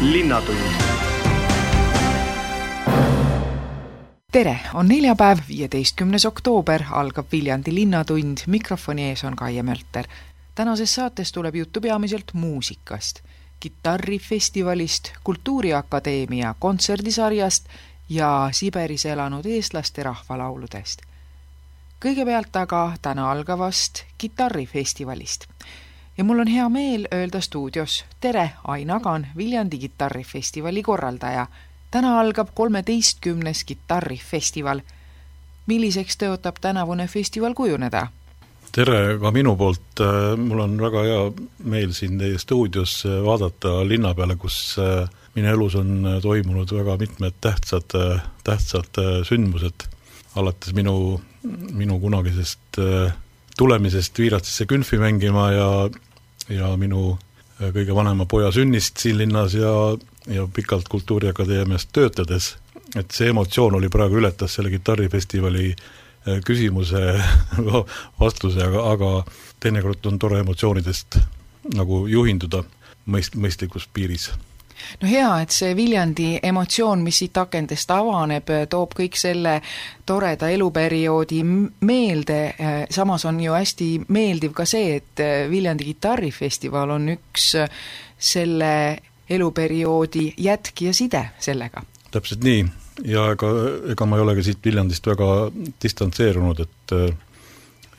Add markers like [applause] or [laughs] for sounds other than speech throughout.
linnatund. Tere, on neljapäev, viieteistkümnes oktoober, algab Viljandi Linnatund, mikrofoni ees on Kaie Mölter. tänases saates tuleb juttu peamiselt muusikast, kitarrifestivalist, Kultuuriakadeemia kontserdisarjast ja Siberis elanud eestlaste rahvalauludest. kõigepealt aga täna algavast kitarrifestivalist ja mul on hea meel öelda stuudios tere, Ain Agan, Viljandi kitarrifestivali korraldaja täna algab kolmeteistkümnes kitarrifestival. milliseks tõotab tänavune festival kujuneda? tere ka minu poolt, mul on väga hea meel siin teie stuudios vaadata linna peale, kus minu elus on toimunud väga mitmed tähtsad, tähtsad sündmused, alates minu, minu kunagisest tulemisest Viiratsisse Künfi mängima ja, ja minu kõige vanema poja sünnist siin linnas ja ja pikalt Kultuuriakadeemias töötades, et see emotsioon oli praegu, ületas selle kitarrifestivali äh, küsimuse [laughs] vastuse, aga, aga teinekord on tore emotsioonidest nagu juhinduda mõist-, mõistlikus piiris no hea, et see Viljandi emotsioon, mis siit akendest avaneb, toob kõik selle toreda eluperioodi meelde, samas on ju hästi meeldiv ka see, et Viljandi kitarrifestival on üks selle eluperioodi jätk ja side sellega. täpselt nii, ja ega, ega ma ei ole ka siit Viljandist väga distantseerunud, et äh,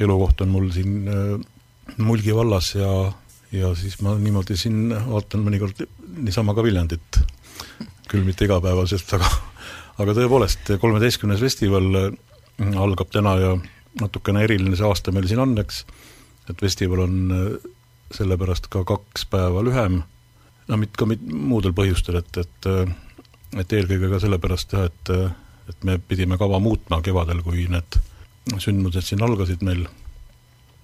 elukoht on mul siin äh, Mulgi vallas ja, ja siis ma niimoodi siin vaatan mõnikord niisama ka Viljandit, küll mitte igapäevaselt, aga aga tõepoolest, kolmeteistkümnes festival äh, algab täna ja natukene eriline see aasta meil siin on, eks, et festival on sellepärast ka kaks päeva lühem. No mit-, ka mit-, muudel põhjustel, et, et et eelkõige ka sellepärast jah, et et me pidime kava muutma kevadel, kui need sündmused siin algasid meil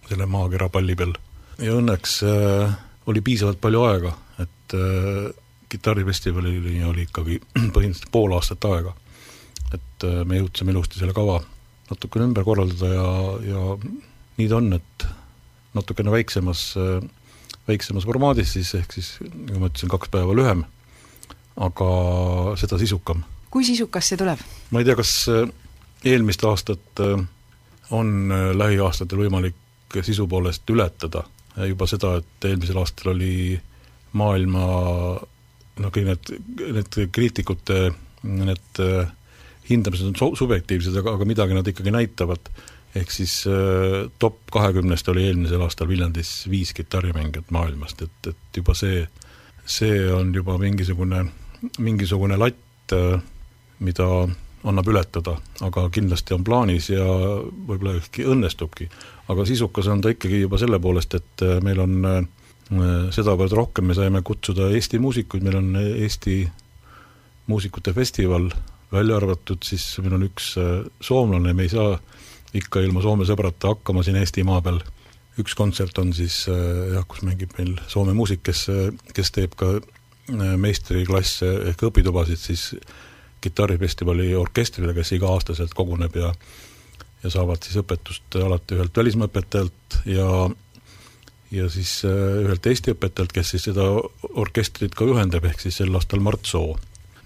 selle maakera palli peal. Ja õnneks äh, oli piisavalt palju aega, et äh, kitarrifestivalini oli ikkagi [clears throat] põhimõtteliselt pool aastat aega. et äh, me jõudsime ilusti selle kava natukene ümber korraldada ja, ja nii ta on, et natukene väiksemas äh, väiksemas formaadis siis, ehk siis nagu ma ütlesin, kaks päeva lühem, aga seda sisukam. kui sisukas see tuleb? ma ei tea, kas äh, eelmist aastat äh, on äh, lähiaastatel võimalik sisu poolest ületada, juba seda, et eelmisel aastal oli maailma noh, kõik need, need kriitikute need hindamised on subjektiivsed, aga, aga midagi nad ikkagi näitavad. Ehk siis äh, top kahekümnest oli eelmisel aastal Viljandis viis kitarrimängijat maailmast, et, et juba see, see on juba mingisugune, mingisugune latt, äh, mida annab ületada, aga kindlasti on plaanis ja võib-olla ehkki õnnestubki. aga sisukas on ta ikkagi juba selle poolest, et äh, meil on sedavõrd rohkem, me saime kutsuda Eesti muusikuid, meil on Eesti muusikute festival, välja arvatud siis meil on üks soomlane, me ei saa ikka ilma Soome sõbrata hakkama siin Eestimaa peal. üks kontsert on siis äh, jah, kus mängib meil Soome muusik, kes, kes teeb ka äh, meistriklasse ehk õpitubasid siis kitarrifestivali orkestrile, kes iga-aastaselt koguneb ja ja saavad siis õpetust alati ühelt välismaa õpetajalt ja ja siis äh, ühelt Eesti õpetajalt, kes siis seda orkestrit ka juhendab, ehk siis sel aastal Mart Soo.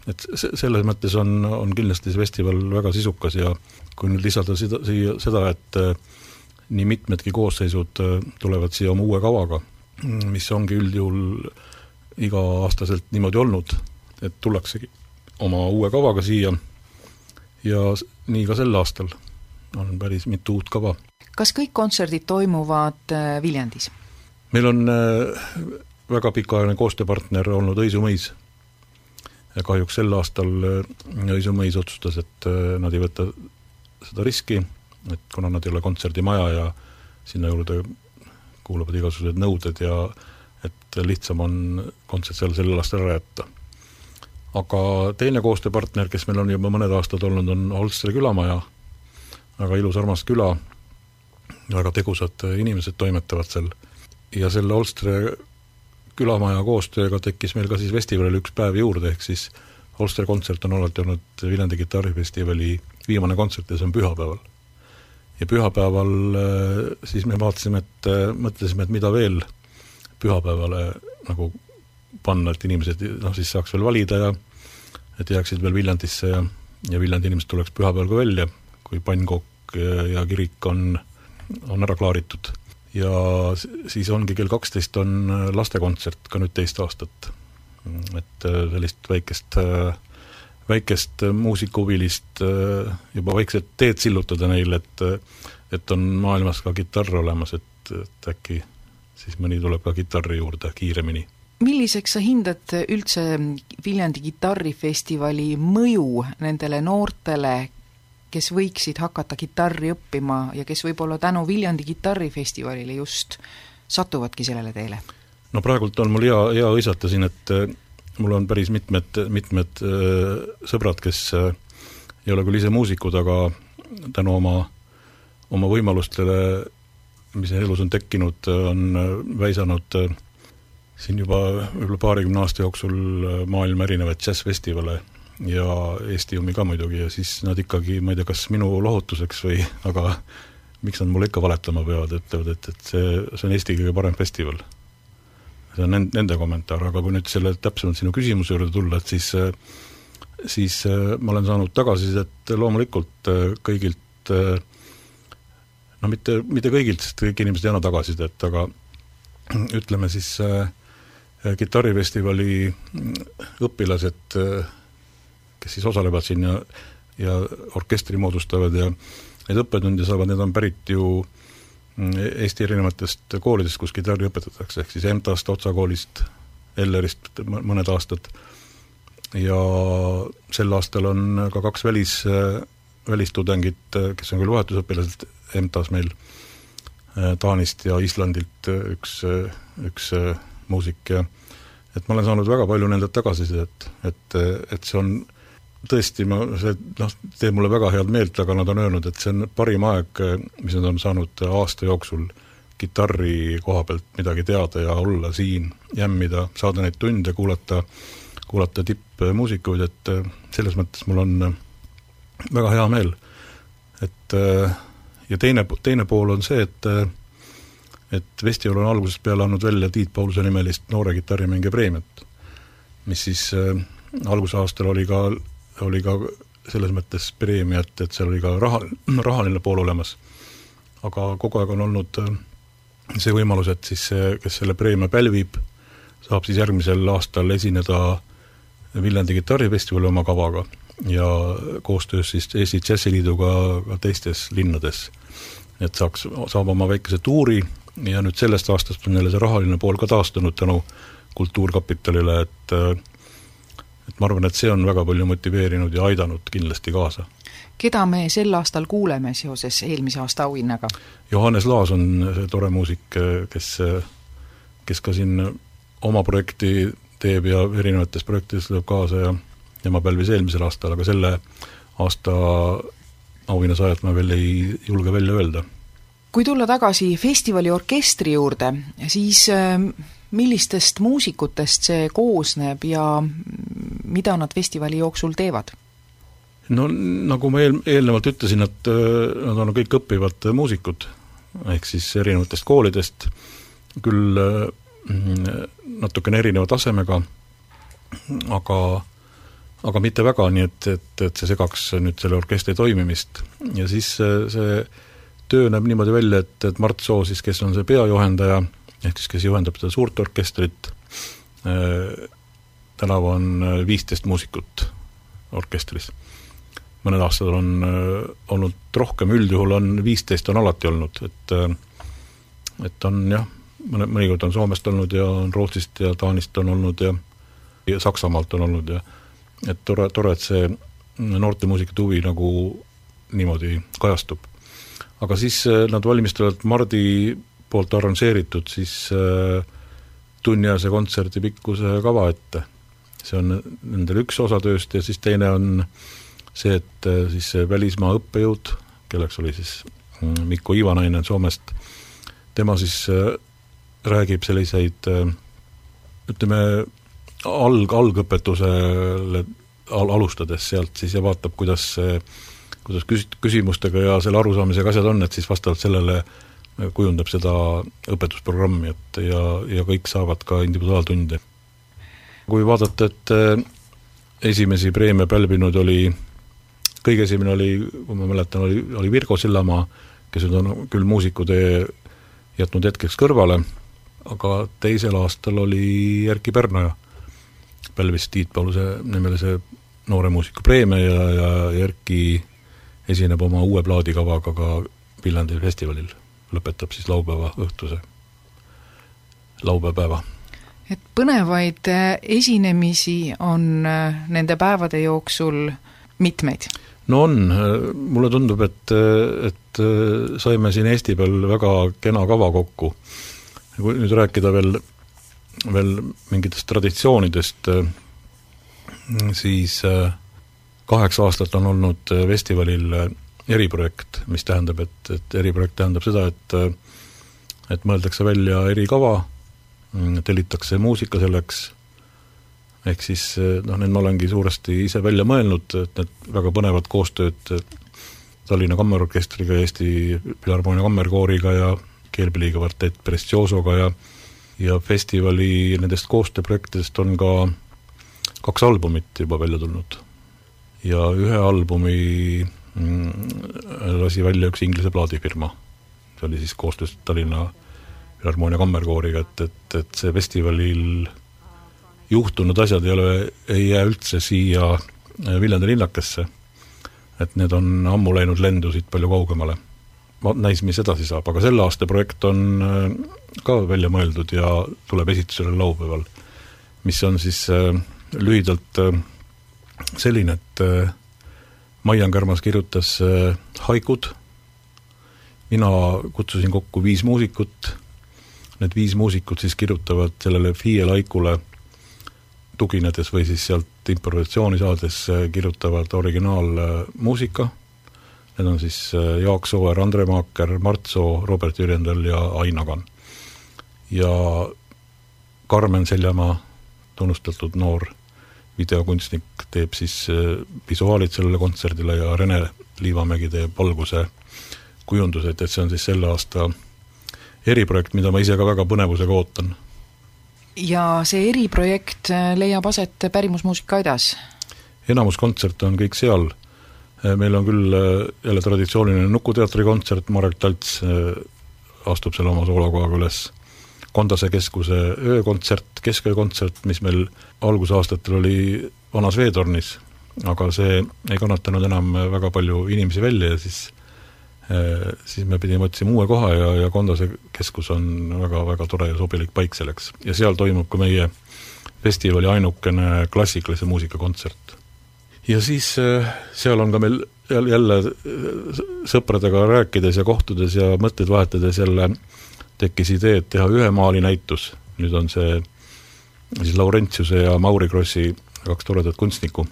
et selles mõttes on, on kindlasti see festival väga sisukas ja kui nüüd lisada seda, siia seda, et äh, nii mitmedki koosseisud äh, tulevad siia oma uue kavaga, mis ongi üldjuhul iga-aastaselt niimoodi olnud, et tullaksegi oma uue kavaga siia ja nii ka sel aastal on päris mitu uut kava. kas kõik kontserdid toimuvad äh, Viljandis? meil on väga pikaajaline koostööpartner olnud Õisu mõis. kahjuks sel aastal Õisu mõis otsustas, et nad ei võta seda riski, et kuna nad ei ole kontserdimaja ja sinna juurde kuuluvad igasugused nõuded ja et lihtsam on kontsert seal sellel aastal ära jätta. Aga teine koostööpartner, kes meil on juba mõned aastad olnud, on Holstri külamaja, väga ilus, armas küla, väga tegusad inimesed toimetavad seal. Ja selle Holstre külamaja koostööga tekkis meil ka siis festivalil üks päev juurde, ehk siis Holster kontsert on alati olnud Viljandi kitarrifestivali viimane kontsert ja see on pühapäeval. ja pühapäeval äh, siis me vaatasime, et äh, mõtlesime, et mida veel pühapäevale nagu panna, et inimesed noh, siis saaks veel valida ja et jääksid veel Viljandisse ja, ja Viljandi inimesed tuleks pühapäeval ka välja, kui pannkokk ja, ja kirik on, on ära klaaritud. ja siis ongi kell kaksteist on lastekontsert ka nüüd teist aastat. et äh, sellist väikest, äh, väikest muusikahuvilist äh, juba vaikselt teed sillutada neile, et et on maailmas ka kitarr olemas, et, et äkki siis mõni tuleb ka kitarri juurde kiiremini milliseks sa hindad üldse Viljandi kitarrifestivali mõju nendele noortele, kes võiksid hakata kitarri õppima ja kes võib-olla tänu Viljandi kitarrifestivalile just satuvadki sellele teele? no praegult on mul hea, hea hõisata siin, et äh, mul on päris mitmed, mitmed äh, sõbrad, kes äh, ei ole küll ise muusikud, aga tänu oma, oma võimalustele, mis elus on tekkinud, on väisanud siin juba võib-olla paarikümne aasta jooksul maailma erinevaid džässfestivale ja Eesti omi ka muidugi ja siis nad ikkagi, ma ei tea, kas minu lohutuseks või, [laughs] aga miks nad mulle ikka valetama peavad, ütlevad, et, et see, see on Eesti kõige parem festival. see on nende, kommentaar, aga kui nüüd selle täpsemalt sinu küsimuse juurde tulla, et siis siis ma olen saanud tagasisidet loomulikult kõigilt no mitte, mitte kõigilt, sest kõik inimesed ei anna tagasisidet, aga ütleme siis äh, kitarrifestivali õpilased, kes siis osalevad siin ja, ja orkestri moodustavad ja neid õppetunde saavad, need on pärit ju Eesti erinevatest koolidest, kus kitarri õpetatakse, ehk siis EMTA-st, Otsa koolist, Ellerist mõned aastad, ja sel aastal on ka kaks välis, välistudengit, kes on küll vahetusõpilased EMTA-s meil, Taanist ja Islandilt üks, üks muusik ja et ma olen saanud väga palju nendelt tagasisidet, et, et see on tõesti, ma, see noh, teeb mulle väga head meelt, aga nad on öelnud, et see on parim aeg, mis nad on saanud aasta jooksul kitarri koha pealt midagi teada ja olla siin, jämmida, saada neid tunde, kuulata, kuulata tippmuusikuid, et selles mõttes mul on väga hea meel. et ja teine, teine pool on see, et et festival on algusest peale andnud välja Tiit Pauluse nimelist noore kitarrimängija preemiat, mis siis äh, alguse aastal oli ka, oli ka selles mõttes preemia, et, et seal oli ka raha, [clears throat] rahaline pool olemas. aga kogu aeg on olnud äh, see võimalus, et siis see, kes selle preemia pälvib, saab siis järgmisel aastal esineda Viljandi kitarrifestivali oma kavaga ja koostöös siis Eesti Džässiliiduga ka teistes linnades. et saaks, saab oma väikese tuuri ja nüüd sellest aastast on jälle see rahaline pool ka taastunud tänu Kultuurkapitalile, et et ma arvan, et see on väga palju motiveerinud ja aidanud kindlasti kaasa. keda me sel aastal kuuleme seoses eelmise aasta auhinnaga? Johannes Laas on see tore muusik, kes, kes ka siin oma projekti teeb ja erinevates projektides tuleb kaasa ja tema pälvis eelmisel aastal, aga selle aasta auhinnasaajat ma veel ei julge välja öelda kui tulla tagasi festivali orkestri juurde, siis ähm, millistest muusikutest see koosneb ja mida nad festivali jooksul teevad? no nagu ma eel, eelnevalt ütlesin, et äh, nad on kõik õppivad muusikud, ehk siis erinevatest koolidest, küll äh, natukene erineva tasemega, aga aga mitte väga, nii et, et, et see segaks nüüd selle orkestri toimimist ja siis see, see töö näeb niimoodi välja, et, et Mart Soo siis, kes on see peajuhendaja, ehk siis kes juhendab seda suurt orkestrit äh,, tänavu on äh, viisteist muusikut orkestris. mõned aastad on äh, olnud rohkem, üldjuhul on viisteist on alati olnud, et et on jah, mõne, mõnikord on Soomest olnud ja on Rootsist ja Taanist on olnud ja ja Saksamaalt on olnud ja et tore, tore, et see noorte muusikute huvi nagu niimoodi kajastub aga siis äh, nad valmistavad Mardi poolt arranžeeritud siis äh, tunniajase kontserdi pikkuse kava ette. see on nendel üks osa tööst ja siis teine on see, et äh, siis see välismaa õppejõud, kelleks oli siis mm, Mikko Ivanainen Soomest, tema siis räägib selliseid ütleme, alg, algõpetusele al-, alustades sealt siis ja vaatab, kuidas see kuidas küs-, küsimustega ja selle arusaamisega asjad on, et siis vastavalt sellele kujundab seda õpetusprogrammi, et ja, ja kõik saavad ka individuaaltunde. kui vaadata, et äh, esimesi preemia pälvinud oli, kõige esimene oli, kui ma mäletan, oli, oli Virgo Sillamaa, kes nüüd on küll muusikutee jätnud hetkeks kõrvale, aga teisel aastal oli Erkki Pärnoja, pälvis Tiit Pauluse nimelise noore muusiku preemia ja, ja Erkki esineb oma uue plaadikavaga ka Viljandi festivalil, lõpetab siis laupäeva õhtuse, laupäevapäeva. et põnevaid äh, esinemisi on äh, nende päevade jooksul mitmeid? no on, mulle tundub, et, et saime siin Eesti peal väga kena kava kokku. kui nüüd rääkida veel, veel mingitest traditsioonidest, siis kaheksa aastat on olnud festivalil eriprojekt, mis tähendab, et, et eriprojekt tähendab seda, et et mõeldakse välja erikava, tellitakse muusika selleks, ehk siis noh, need ma olengi suuresti ise välja mõelnud, et need väga põnevad koostööd Tallinna Kammerorkestriga, Eesti Filharmoonia Kammerkooriga ja Keelpilliga kvartett Prestiosoga ja ja festivali nendest koostööprojektidest on ka kaks albumit juba välja tulnud. Ja ühe albumi Mm, lasi välja üks Inglise plaadifirma. see oli siis koostöös Tallinna Filharmoonia Kammerkooriga, et, et, et see festivalil juhtunud asjad ei ole, ei jää üldse siia äh, Viljandi linnakesse. et need on ammu läinud lendu siit palju kaugemale. näis, mis edasi saab, aga selle aasta projekt on äh, ka välja mõeldud ja tuleb esitusele laupäeval, mis on siis äh, lühidalt selline, et Maian Kärmas kirjutas äh, haikud, mina kutsusin kokku viis muusikut, need viis muusikut siis kirjutavad sellele FIE laikule tuginedes või siis sealt improvisatsiooni saades äh, kirjutavad originaalmuusika, need on siis äh, Jaak Sooäär, Andre Maaker, Mart Soo, Robert Jürjendal ja Ain Agan. ja Karmen Seljamaa, tunnustatud noor videokunstnik teeb siis äh, visuaalid sellele kontserdile ja Rene Liivamägi teeb valguse kujundused, et see on siis selle aasta eriprojekt, mida ma ise ka väga põnevusega ootan. ja see eriprojekt äh, leiab aset Pärimusmuusika aidas? enamus kontserte on kõik seal, äh, meil on küll jälle traditsiooniline Nuku teatri kontsert, Marek Talts astub selle oma soolokohaga üles Kondase keskuse öökontsert, kesköökontsert, mis meil algusaastatel oli vanas veetornis, aga see ei kannatanud enam väga palju inimesi välja ja siis eh, siis me pidime otsima uue koha ja, ja Kondase keskus on väga-väga tore ja sobilik paik selleks. ja seal toimub ka meie festivali ainukene klassikalise muusika kontsert. ja siis eh, seal on ka meil jälle sõpradega rääkides ja kohtudes ja mõtteid vahetades jälle tekkis idee, et teha ühe maali näitus, nüüd on see siis Laurentiuse ja Mauri Krossi kaks toredat kunstnikku,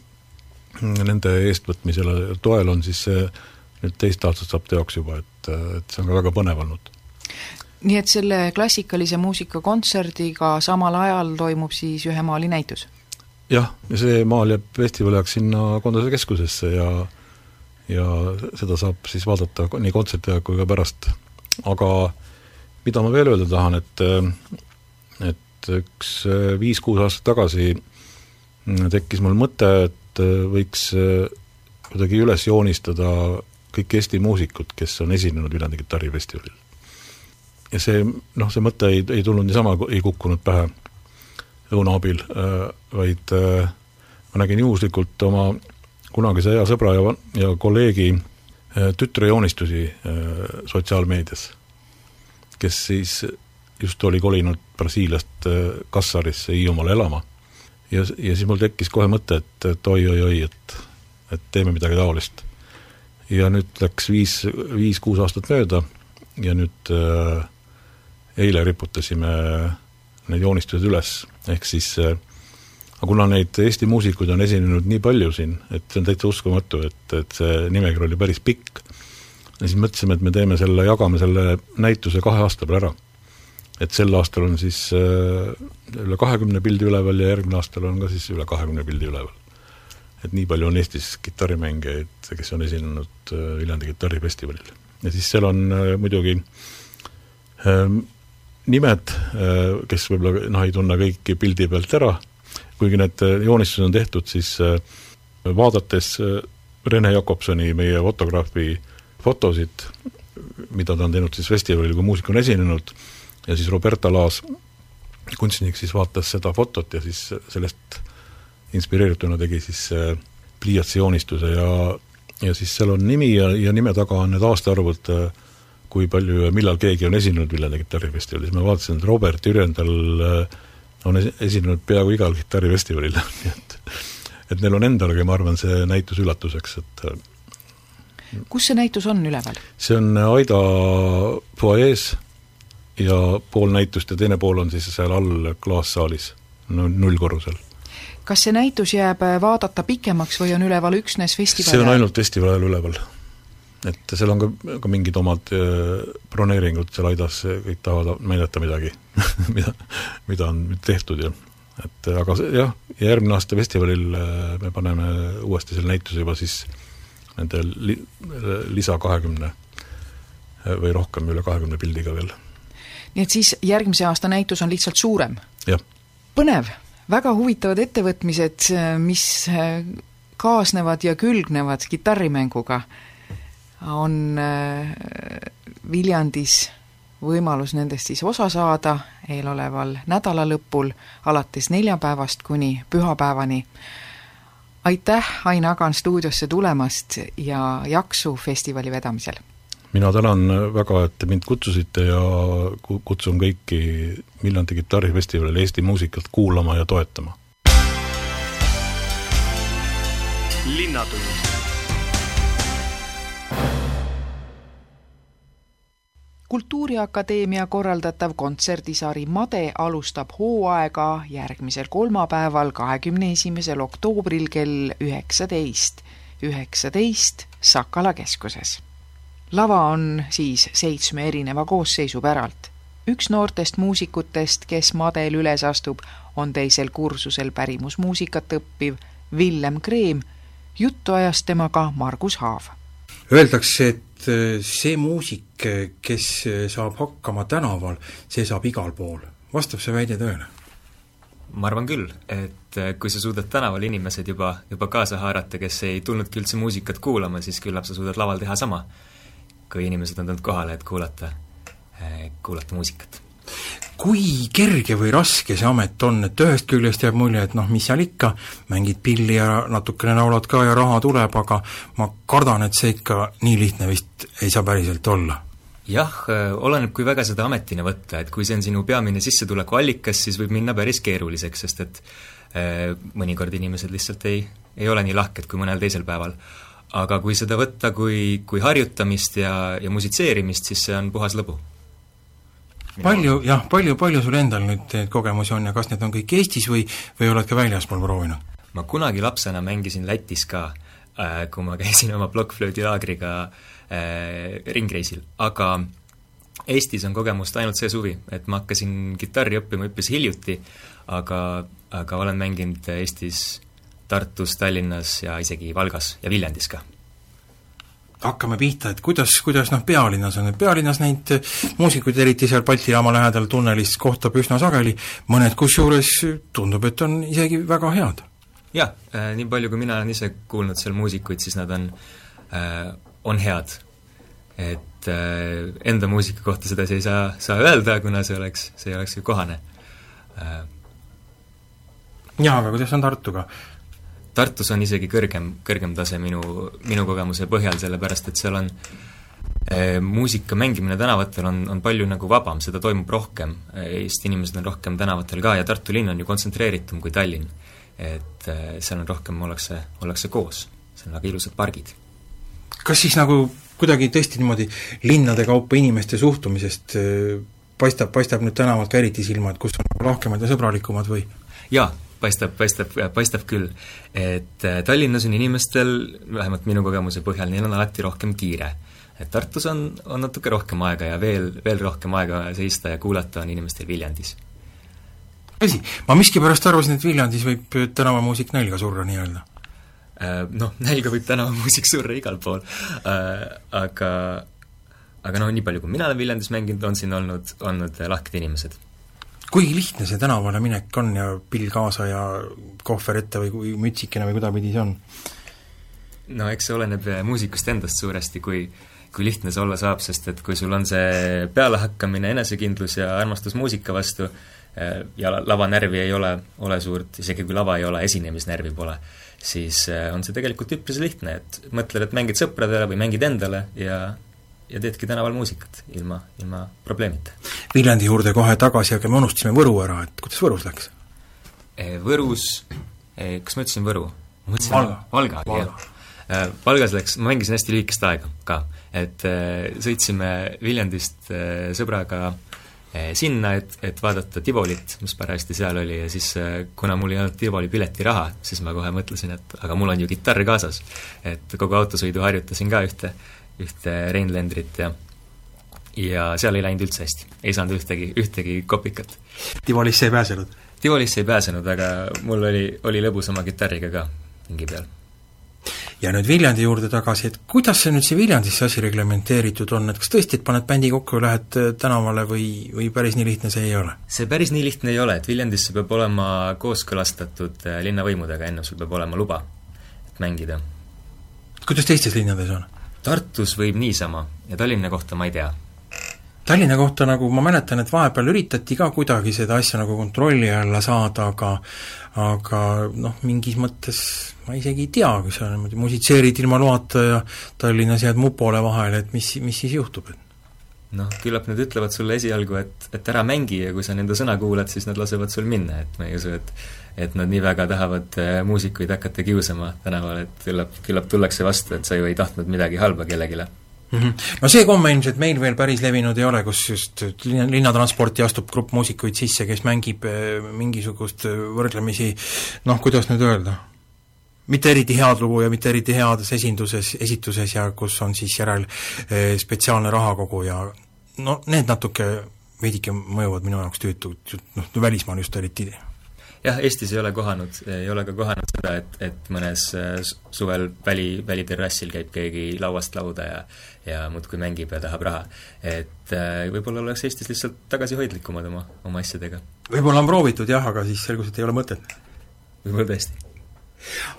nende eestvõtmisel ja toel on siis see nüüd teist aastat saab teoks juba, et, et see on ka väga põnev olnud. nii et selle klassikalise muusika kontserdiga samal ajal toimub siis ühe maali näitus? jah, ja see maal jääb festivali jaoks sinna Kondase keskusesse ja ja seda saab siis vaadata nii kontserti ajal kui ka pärast. aga mida ma veel öelda tahan, et et üks viis-kuus aastat tagasi tekkis mul mõte, et võiks kuidagi üles joonistada kõik Eesti muusikud, kes on esinenud Viljandi kitarrifestivalil. ja see, noh, see mõte ei, ei tulnud niisama, ei kukkunud pähe õuna abil, vaid ma nägin juhuslikult oma kunagise hea sõbra ja, ja kolleegi tütre joonistusi sotsiaalmeedias kes siis just oli kolinud Brasiiliast äh, Kassarisse Hiiumaale elama. ja, ja siis mul tekkis kohe mõte, et, et oi-oi-oi, et, et teeme midagi taolist. ja nüüd läks viis, viis-kuus aastat mööda ja nüüd äh, eile riputasime need joonistused üles, ehk siis äh, aga kuna neid Eesti muusikuid on esinenud nii palju siin, et see on täitsa uskumatu, et, et see nimekiri oli päris pikk ja siis mõtlesime, et me teeme selle, jagame selle näituse kahe aasta peale ära. et sel aastal on siis äh, üle kahekümne pildi üleval ja järgmine aastal on ka siis üle kahekümne pildi üleval. et nii palju on Eestis kitarrimängijaid, kes on esinenud äh, Viljandi kitarrifestivalil. ja siis seal on äh, muidugi äh, nimed, äh, kes võib-olla noh, ei tunne kõiki pildi pealt ära, kuigi need joonistused on tehtud, siis vaadates Rene Jakobsoni, meie fotograafi fotosid, mida ta on teinud siis festivalil, kui muusik on esinenud, ja siis Roberta Laas, kunstnik, siis vaatas seda fotot ja siis sellest inspireerituna tegi siis pliiatsijoonistuse ja ja siis seal on nimi ja, ja nime taga on need aastaarvud, kui palju ja millal keegi on esinenud Viljandi kitarrifestivalis, ma vaatasin, et Robert Jürjendal on esinenud peaaegu igal kitarrifestivalil [laughs] nii et et neil on endalgi, ma arvan, see näitus üllatuseks, et kus see näitus on üleval? see on Aida fuajees ja pool näitust ja teine pool on siis seal all klaassaalis, nullkorrusel. kas see näitus jääb vaadata pikemaks või on üleval üksnes festivali see on ainult festivali ajal üleval. et seal on ka, ka mingid omad äh, broneeringud seal Aidas, kõik tahavad näidata midagi [laughs] mida, mida on tehtud ja et aga jah, järgmine aasta festivalil äh, me paneme uuesti selle näituse juba siis nende li-, lisa kahekümne või rohkem, üle kahekümne pildiga veel. nii et siis järgmise aasta näitus on lihtsalt suurem? jah. põnev, väga huvitavad ettevõtmised, mis kaasnevad ja külgnevad kitarrimänguga, on äh, Viljandis võimalus nendest siis osa saada eeloleval nädalalõpul alates neljapäevast kuni pühapäevani. Aitäh, Ain Agan, stuudiosse tulemast ja jaksu festivali vedamisel! mina tänan väga, et te mind kutsusite ja kutsun kõiki Viljandi kitarrifestivalil Eesti muusikat kuulama ja toetama. linnatund kultuuriakadeemia korraldatav kontserdisari Made alustab hooaega järgmisel kolmapäeval, kahekümne esimesel oktoobril kell üheksateist, üheksateist Sakala keskuses. lava on siis seitsme erineva koosseisu päralt. üks noortest muusikutest, kes Madel üles astub, on teisel kursusel pärimusmuusikat õppiv Villem Kreem, juttu ajas temaga Margus Haav. Öeldakse, et see muusik, kes saab hakkama tänaval, see saab igal pool. vastab see väide tõele? ma arvan küll, et kui sa suudad tänaval inimesed juba, juba kaasa haarata, kes ei tulnudki üldse muusikat kuulama, siis küllap sa suudad laval teha sama. kui inimesed on tulnud kohale, et kuulata, kuulata muusikat kui kerge või raske see amet on, et ühest küljest jääb mulje, et noh, mis seal ikka, mängid pilli ja natukene laulad ka ja raha tuleb, aga ma kardan, et see ikka nii lihtne vist ei saa päriselt olla jah, oleneb, kui väga seda ametina võtta, et kui see on sinu peamine sissetulekuallikas, siis võib minna päris keeruliseks, sest et äh, mõnikord inimesed lihtsalt ei, ei ole nii lahked kui mõnel teisel päeval. aga kui seda võtta kui, kui harjutamist ja, ja musitseerimist, siis see on puhas lõbu palju, jah, palju, palju sul endal nüüd kogemusi on ja kas need on kõik Eestis või, või oled ka väljaspool proovinud? ma kunagi lapsena mängisin Lätis ka äh,, kui ma [laughs] käisin oma plokkflöödilaagriga äh, ringreisil, aga Eestis on kogemust ainult see suvi, et ma hakkasin kitarri õppima üpris hiljuti, aga, aga olen mänginud Eestis Tartus, Tallinnas ja isegi Valgas ja Viljandis ka hakkame pihta, et kuidas, kuidas noh, pealinnas on, et pealinnas neid muusikuid, eriti seal Balti jaama lähedal tunnelis kohtab üsna sageli, mõned kusjuures tundub, et on isegi väga head. jah äh,, nii palju, kui mina olen ise kuulnud seal muusikuid, siis nad on äh,, on head. et äh, enda muusika kohta sedasi ei saa, saa öelda, kuna see oleks, see ei oleks ju kohane äh,. jaa, aga kuidas on Tartuga? Tartus on isegi kõrgem, kõrgem tase minu, minu kogemuse põhjal, sellepärast et seal on e, muusika mängimine tänavatel on, on palju nagu vabam, seda toimub rohkem, Eesti inimesed on rohkem tänavatel ka ja Tartu linn on ju kontsentreeritum kui Tallinn. et e, seal on rohkem, ollakse, ollakse koos, seal on väga ilusad pargid. kas siis nagu kuidagi tõesti niimoodi linnade kaupa inimeste suhtumisest e, paistab, paistab nüüd tänavalt ka eriti silma, et kus on nagu lahkemad ja sõbralikumad või? jaa, paistab, paistab, paistab küll. et äh, Tallinnas on inimestel, vähemalt minu kogemuse põhjal, neil on alati rohkem kiire. et Tartus on, on natuke rohkem aega ja veel, veel rohkem aega seista ja kuulata on inimestel Viljandis. tõsi, ma miskipärast arvasin, et Viljandis võib tänavamuusik nälga surra nii-öelda äh, noh, nälga võib tänavamuusik surra igal pool, äh, aga aga noh, nii palju, kui mina olen Viljandis mänginud, on siin olnud, olnud lahked inimesed kui lihtne see tänavale minek on ja pill kaasa ja kohver ette või, või mütsikene või kuidapidi see on? no eks see oleneb muusikust endast suuresti, kui kui lihtne see olla saab, sest et kui sul on see pealehakkamine, enesekindlus ja armastus muusika vastu eh, ja lavanärvi ei ole, ole suurt, isegi kui lava ei ole, esinemisnärvi pole, siis eh, on see tegelikult üpris lihtne, et mõtled, et mängid sõpradele või mängid endale ja ja teedki tänaval muusikat ilma, ilma probleemita. Viljandi juurde kohe tagasi, aga me unustasime Võru ära, et kuidas Võrus läks? Eh, Võrus, eh, kas ma ütlesin Võru? Valga. Valga, jah. Eh, Valgas läks, ma mängisin hästi lühikest aega ka, et sõitsime Viljandist sõbraga sinna, et, et vaadata Tivolit, mis parajasti seal oli ja siis kuna mul ei olnud Tivoli piletiraha, siis ma kohe mõtlesin, et aga mul on ju kitarr kaasas. et kogu autosõidu harjutasin ka ühte ühte Rheinländrit ja ja seal ei läinud üldse hästi, ei saanud ühtegi, ühtegi kopikat. Tivolisse ei pääsenud? Tivolisse ei pääsenud, aga mul oli, oli lõbus oma kitarriga ka pingi peal. ja nüüd Viljandi juurde tagasi, et kuidas see nüüd see Viljandis see asi reglementeeritud on, et kas tõesti, et paned bändi kokku ja lähed äh, tänavale või, või päris nii lihtne see ei ole? see päris nii lihtne ei ole, et Viljandisse peab olema kooskõlastatud äh, linnavõimudega, enne sul peab olema luba, et mängida. kuidas teistes linnades on? Tartus võib niisama ja Tallinna kohta ma ei tea. Tallinna kohta nagu ma mäletan, et vahepeal üritati ka kuidagi seda asja nagu kontrolli alla saada, aga aga noh, mingis mõttes ma isegi ei tea, kui sa niimoodi musitseerid ilma loata ja Tallinnas jääd mupole vahele, et mis, mis siis juhtub, et noh, küllap nad ütlevad sulle esialgu, et, et ära mängi ja kui sa nende sõna kuulad, siis nad lasevad sul minna, et ma ei usu, et et nad nii väga tahavad äh, muusikuid hakata kiusama tänaval, et küllap, küllap tullakse vastu, et sa ju ei tahtnud midagi halba kellelegi mm. -hmm. No see komme ilmselt meil veel päris levinud ei ole, kus just linna, linnatransporti astub grupp muusikuid sisse, kes mängib äh, mingisugust äh, võrdlemisi noh, kuidas nüüd öelda, mitte eriti head lugu ja mitte eriti heades esinduses, esituses ja kus on siis järel eh, spetsiaalne rahakogu ja no need natuke veidike mõjuvad minu jaoks tüütud, noh, välismaal just eriti. jah, Eestis ei ole kohanud, ei ole ka kohanud seda, et, et mõnes eh, suvel väli, väliterrassil käib keegi lauast lauda ja ja muudkui mängib ja tahab raha. et äh, võib-olla oleks Eestis lihtsalt tagasihoidlikumad oma, oma asjadega. võib-olla on proovitud jah, aga siis selgus, et ei ole mõtet. võib-olla tõesti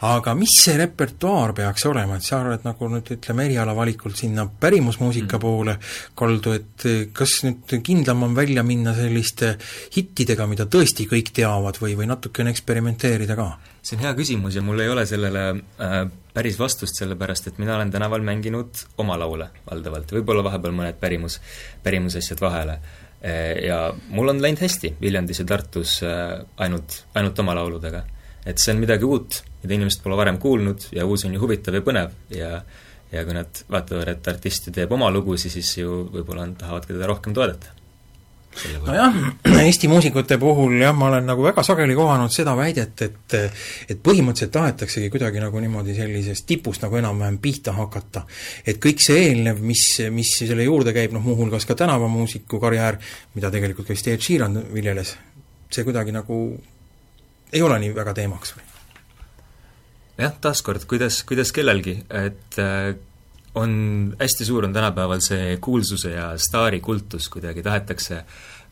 aga mis see repertuaar peaks olema, et sa oled nagu nüüd ütleme, erialavalikult sinna pärimusmuusika mm. poole kaldu, et kas nüüd kindlam on välja minna selliste hittidega, mida tõesti kõik teavad või, või natukene eksperimenteerida ka? see on hea küsimus ja mul ei ole sellele äh, päris vastust, sellepärast et mina olen tänaval mänginud oma laule valdavalt, võib-olla vahepeal mõned pärimus, pärimusasjad vahele. Äh, ja mul on läinud hästi Viljandis ja Tartus äh, ainult, ainult oma lauludega. Et see on midagi uut, mida inimesed pole varem kuulnud ja uus on ju huvitav ja põnev ja ja kui nad vaatavad, et artist ju teeb oma lugusid, siis ju võib-olla nad tahavad ka teda rohkem toodata. nojah, Eesti muusikute puhul jah, ma olen nagu väga sageli kohanud seda väidet, et et põhimõtteliselt tahetaksegi kuidagi nagu niimoodi sellisest tipust nagu enam-vähem pihta hakata. et kõik see eelnev, mis, mis selle juurde käib, noh muuhulgas ka tänavamuusiku karjäär, mida tegelikult ka Ed Sheeran viljeles, see kuidagi nagu ei ole nii väga teemaks või? Jah, taaskord, kuidas, kuidas kellelgi, et äh, on, hästi suur on tänapäeval see kuulsuse ja staari kultus, kuidagi tahetakse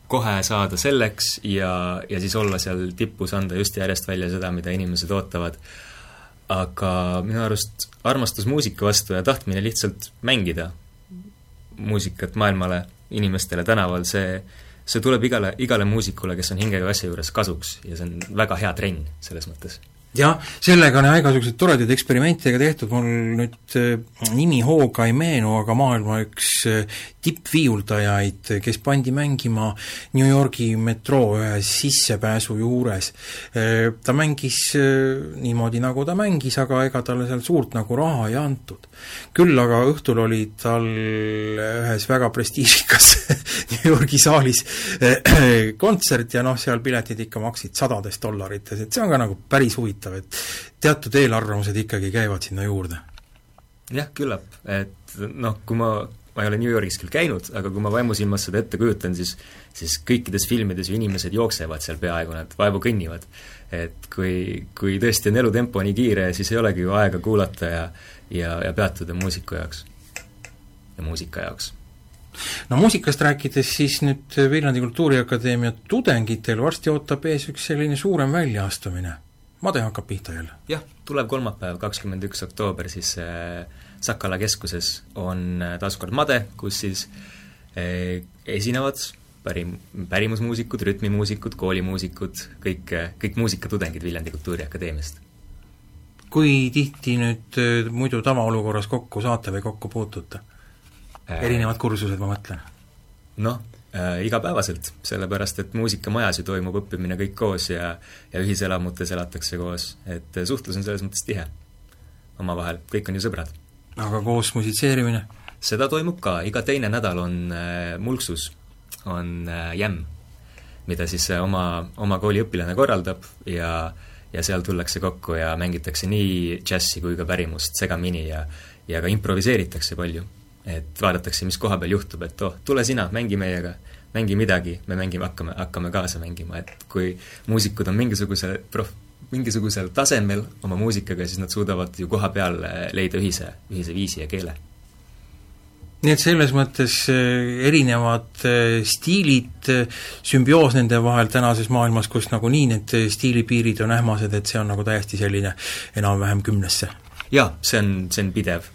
kohe saada selleks ja, ja siis olla seal tipus, anda just järjest välja seda, mida inimesed ootavad. aga minu arust armastus muusika vastu ja tahtmine lihtsalt mängida muusikat maailmale, inimestele tänaval, see see tuleb igale, igale muusikule, kes on hingega asja juures kasuks ja see on väga hea trenn selles mõttes jah, sellega on jah igasuguseid toredaid eksperimente ka tehtud, mul nüüd äh, nimi hooga ei meenu, aga maailma üks äh, tippviiuldajaid, kes pandi mängima New Yorgi metroo ühe sissepääsu juures. Äh, ta mängis niimoodi, nagu ta mängis, aga ega talle seal suurt nagu raha ei antud. küll aga õhtul oli tal ühes väga prestiižikas [laughs] New Yorgi saalis kontsert ja noh, seal piletid ikka maksid sadades dollarites, et see on ka nagu päris huvitav huvitav, et teatud eelarvamused ikkagi käivad sinna juurde. jah, küllap, et noh, kui ma, ma ei ole New Yorgis küll käinud, aga kui ma vaimusilmas seda ette kujutan, siis siis kõikides filmides ju inimesed jooksevad seal peaaegu, nad vaevu kõnnivad. et kui, kui tõesti on elutempo nii kiire, siis ei olegi ju aega kuulata ja ja, ja peatuda muusiku jaoks ja muusika jaoks no muusikast rääkides, siis nüüd Viljandi Kultuuriakadeemia tudengitel varsti ootab ees üks selline suurem väljaastumine. Made hakkab pihta jälle? jah, tulev kolmapäev, kakskümmend üks oktoober siis äh, Sakala keskuses on äh, taas kord Made, kus siis äh, esinevad pärim, pärimusmuusikud, rütmimuusikud, koolimuusikud, kõik, kõik muusikatudengid Viljandi Kultuuriakadeemiast. kui tihti nüüd äh, muidu tavaolukorras kokku saate või kokku puutute? erinevad kursused, ma mõtlen. noh äh,, igapäevaselt, sellepärast et muusikamajas ju toimub õppimine kõik koos ja ja ühiselamutes elatakse koos, et äh, suhtlus on selles mõttes tihe omavahel, kõik on ju sõbrad. aga koos musitseerimine? seda toimub ka, iga teine nädal on äh, Mulksus, on äh, jämm, mida siis äh, oma, oma kooli õpilane korraldab ja ja seal tullakse kokku ja mängitakse nii džässi kui ka pärimust segamini ja ja ka improviseeritakse palju et vaadatakse, mis koha peal juhtub, et oh, tule sina, mängi meiega, mängi midagi, me mängime, hakkame, hakkame kaasa mängima, et kui muusikud on mingisuguse prof-, mingisugusel tasemel oma muusikaga, siis nad suudavad ju koha peal leida ühise, ühise viisi ja keele. nii et selles mõttes eh, erinevad eh, stiilid, eh, sümbioos nende vahel tänases maailmas, kus nagunii need stiilipiirid on ähmased, et see on nagu täiesti selline enam-vähem kümnesse? jaa, see on, see on pidev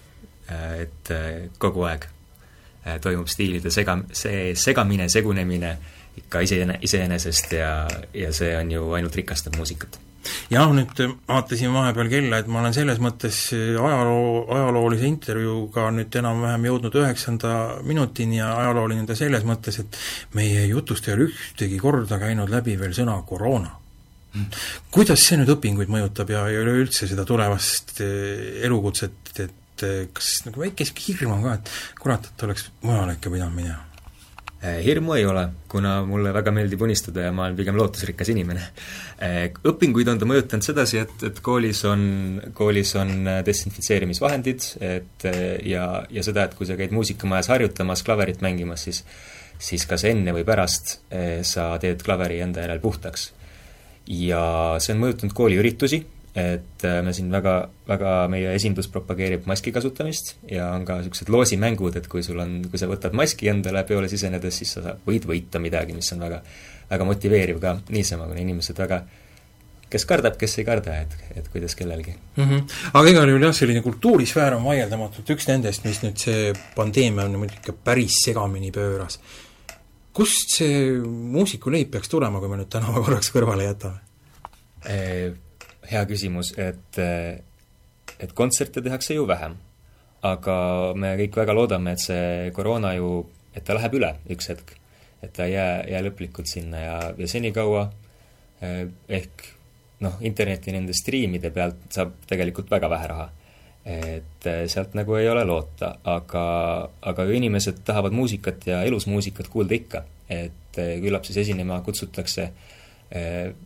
et äh, kogu aeg äh, toimub stiilide sega, see segamine, segunemine ikka iseene-, iseenesest ja, ja see on ju ainult rikastab muusikat. jah, nüüd vaatasin vahepeal kella, et ma olen selles mõttes ajaloo, ajaloolise intervjuuga nüüd enam-vähem jõudnud üheksanda minutini ja ajalooline ta selles mõttes, et meie jutust ei ole ühtegi korda käinud läbi veel sõna koroona mm. kuidas see nüüd õpinguid mõjutab ja, ja üleüldse seda tulevast elukutset, et et eh, kas nagu väike sihuke hirm on ka, et kurat, et oleks mujale ikka pidanud minema? Eh, hirmu ei ole, kuna mulle väga meeldib unistada ja ma olen pigem lootusrikas inimene. Eh, õpinguid on ta mõjutanud sedasi, et, et koolis on, koolis on desinfitseerimisvahendid, et ja, ja seda, et kui sa käid muusikamajas harjutamas, klaverit mängimas, siis siis kas enne või pärast sa teed klaveri enda järel puhtaks. ja see on mõjutanud kooliüritusi, et äh, me siin väga, väga, meie esindus propageerib maski kasutamist ja on ka niisugused loosimängud, et kui sul on, kui sa võtad maski endale peole sisenedes, siis sa võid võita midagi, mis on väga, väga motiveeriv ka niisama, kuna inimesed väga kes kardab, kes ei karda, et, et kuidas kellelgi mm. -hmm. aga igal juhul jah, selline kultuurisfäär on vaieldamatult üks nendest, mis nüüd see pandeemia on niimoodi ikka päris segamini pööras. kust see muusikuleib peaks tulema, kui me nüüd tänava korraks kõrvale jätame? Hea küsimus, et et kontserte tehakse ju vähem. aga me kõik väga loodame, et see koroona ju, et ta läheb üle üks hetk. et ta ei jää, jää lõplikult sinna ja, ja senikaua eh, ehk noh, interneti nende striimide pealt saab tegelikult väga vähe raha. et eh, sealt nagu ei ole loota, aga, aga inimesed tahavad muusikat ja elus muusikat kuulda ikka. et eh, küllap siis esinema kutsutakse äh, Eh,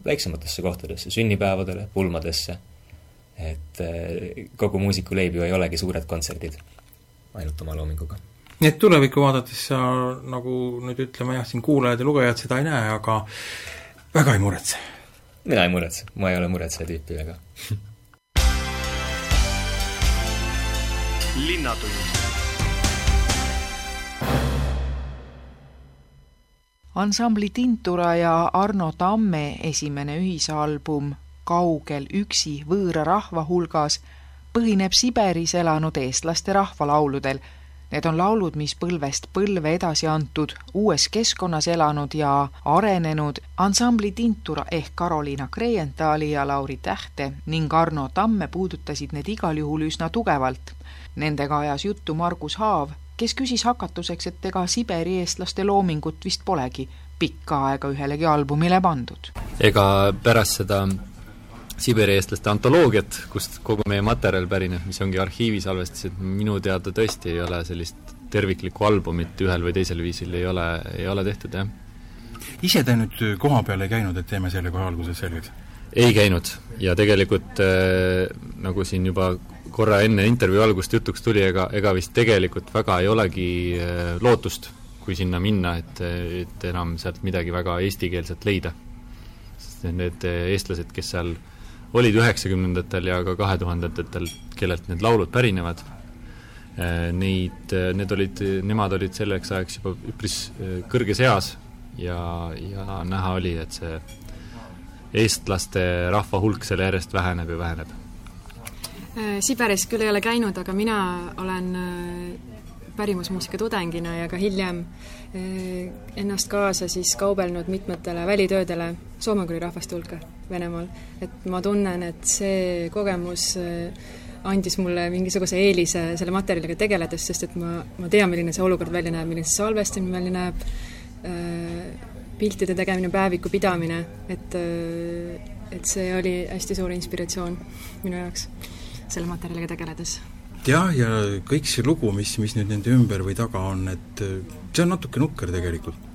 väiksematesse kohtadesse, sünnipäevadele, pulmadesse, et eh, kogu muusikuleib ju ei olegi suured kontserdid, ainult oma loominguga. nii et tulevikku vaadates sa nagu nüüd ütleme jah, siin kuulajad ja lugejad seda ei näe, aga väga ei muretse? mina ei muretse, ma ei ole muretseja tüüpi väga. [laughs] Linnatund ansambli Tintura ja Arno Tamme esimene ühisalbum Kaugel üksi võõra rahva hulgas põhineb Siberis elanud eestlaste rahvalauludel. Need on laulud, mis põlvest põlve edasi antud, uues keskkonnas elanud ja arenenud ansambli Tintura ehk Karoliina Kreienthaali ja Lauri Tähte ning Arno Tamme puudutasid need igal juhul üsna tugevalt. Nendega ajas juttu Margus Haav, kes küsis hakatuseks, et ega Siberi eestlaste loomingut vist polegi pikka aega ühelegi albumile pandud. ega pärast seda Siberi eestlaste antoloogiat, kust kogu meie materjal pärineb, mis ongi arhiivi salvestised, minu teada tõesti ei ole sellist terviklikku albumit ühel või teisel viisil ei ole, ei ole tehtud, jah. ise te nüüd koha peal ei käinud, et teeme selle kohe alguses selgeks? Ei käinud ja tegelikult äh, nagu siin juba korra enne intervjuu algust jutuks tuli, ega, ega vist tegelikult väga ei olegi äh, lootust, kui sinna minna, et, et enam sealt midagi väga eestikeelset leida. sest need eestlased, kes seal olid üheksakümnendatel ja ka kahe tuhandendatel, kellelt need laulud pärinevad, neid, need olid, nemad olid selleks ajaks juba üpris kõrges eas ja, ja näha oli, et see eestlaste rahva hulk seal järjest väheneb ja väheneb. Siberis küll ei ole käinud, aga mina olen pärimusmuusika tudengina ja ka hiljem eh, ennast kaasa siis kaubelnud mitmetele välitöödele soome-ugri rahvaste hulka Venemaal. et ma tunnen, et see kogemus andis mulle mingisuguse eelise selle materjaliga tegeledes, sest et ma, ma tean, milline see olukord välja näeb, milline see salvestamine välja näeb, piltide tegemine, päeviku pidamine, et et see oli hästi suur inspiratsioon minu jaoks selle materjaliga tegeledes jah, ja kõik see lugu, mis, mis nüüd nende ümber või taga on, et äh, see on natuke nukker tegelikult.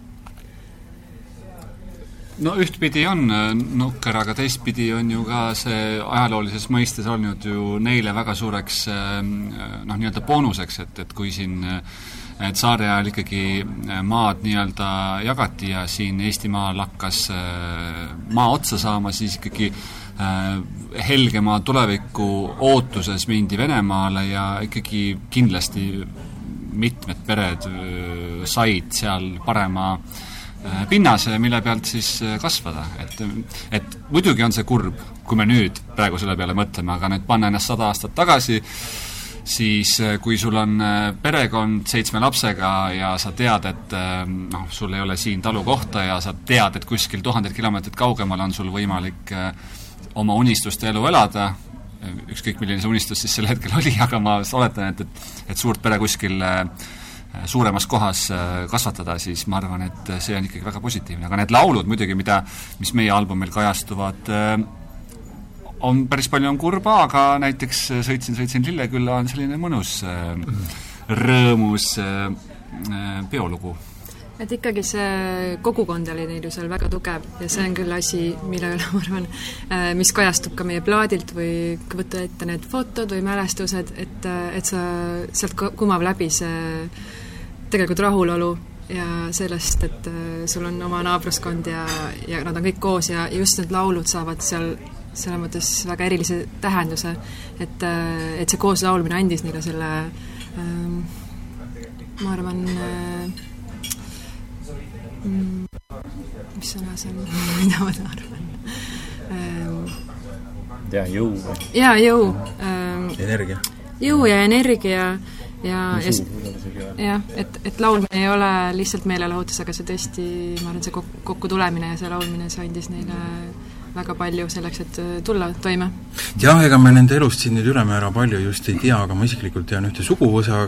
no ühtpidi on äh, nukker, aga teistpidi on ju ka see ajaloolises mõistes olnud ju neile väga suureks äh, noh, nii-öelda boonuseks, et, et kui siin et saare ajal ikkagi maad nii-öelda jagati ja siin Eestimaal hakkas maa otsa saama, siis ikkagi Äh, helgema tuleviku ootuses mindi Venemaale ja ikkagi kindlasti mitmed pered äh, said seal parema äh, pinnase, mille pealt siis kasvada, et et muidugi on see kurb, kui me nüüd praegu selle peale mõtleme, aga nüüd panna ennast sada aastat tagasi, siis kui sul on perekond seitsme lapsega ja sa tead, et noh, sul ei ole siin talukohta ja sa tead, et kuskil tuhandeid kilomeetreid kaugemal on sul võimalik äh, oma unistuste elu elada, ükskõik milline see unistus siis sel hetkel [laughs] oli, aga ma oletan, et, et et suurt pere kuskil äh, suuremas kohas äh, kasvatada, siis ma arvan, et see on ikkagi väga positiivne, aga need laulud muidugi, mida, mis meie albumil kajastuvad, äh, on päris palju on kurba, aga näiteks Sõitsin, sõitsin Lillekülla on selline mõnus rõõmus peolugu. Et ikkagi see kogukond oli neil ju seal väga tugev ja see on küll asi, mille üle [laughs] ma arvan, äh, mis kajastub ka meie plaadilt või võtta ette need fotod või mälestused, et, äh, et sa, sealt kumab läbi see tegelikult rahulolu ja sellest, et äh, sul on oma naabruskond ja, ja nad on kõik koos ja just need laulud saavad seal selles mõttes väga erilise tähenduse, et, et see koos laulmine andis neile selle ähm, ma arvan äh, mm,. mis sõna see on, [laughs] mida ma arvan ähm,? jaa, jõu või? jaa, jõu ähm,. energia. jõu ja energia ja, ja jah, et, et laulmine ei ole lihtsalt meelelahutus, aga see tõesti, ma arvan, see kok-, kokkutulemine ja see laulmine, see andis neile väga palju selleks, et äh, tulla toime. jah, ega me nende elust siin nüüd ülemäära palju just ei tea, aga ma isiklikult tean ühte suguvõsa,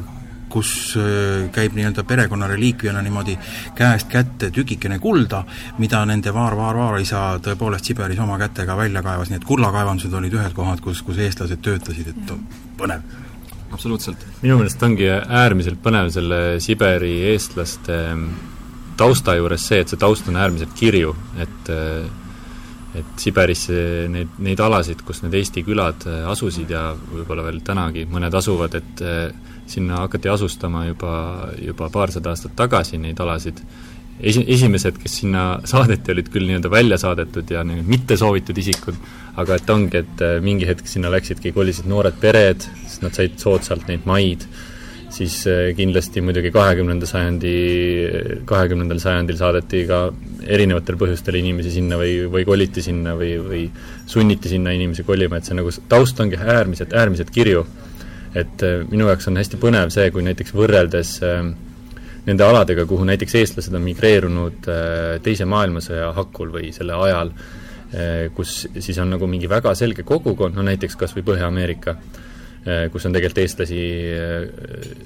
kus äh, käib nii-öelda perekonna reliikviana niimoodi käest kätte tükikene kulda, mida nende vaar-vaar-vaaraisa tõepoolest Siberis oma kätega välja kaevas, nii et kullakaevandused olid ühed kohad, kus, kus eestlased töötasid, et põnev. absoluutselt. minu meelest ongi äärmiselt põnev selle Siberi eestlaste tausta juures see, et see taust on äärmiselt kirju, et äh, et Siberis neid, neid alasid, kus need Eesti külad äh, asusid ja võib-olla veel tänagi mõned asuvad, et sinna hakati asustama juba, juba paarsada aastat tagasi neid alasid. esi, esimesed, kes sinna [laughs] saadeti, olid küll nii-öelda välja saadetud ja nii mitte soovitud isikud, aga et ongi, et äh, mingi hetk sinna läksidki, kolisid noored pered, sest nad said soodsalt neid maid, siis äh, kindlasti muidugi kahekümnenda sajandi, kahekümnendal sajandil saadeti ka erinevatel põhjustel inimesi sinna või, või koliti sinna või, või sunniti sinna inimesi kolima, et see nagu taust ongi äärmiselt, äärmiselt kirju. Et äh, minu jaoks on hästi põnev see, kui näiteks võrreldes äh, nende aladega, kuhu näiteks eestlased on migreerunud äh, Teise maailmasõja hakul või selle ajal, kus siis on nagu mingi väga selge kogukond, no näiteks kas või Põhja-Ameerika, kus on tegelikult eestlasi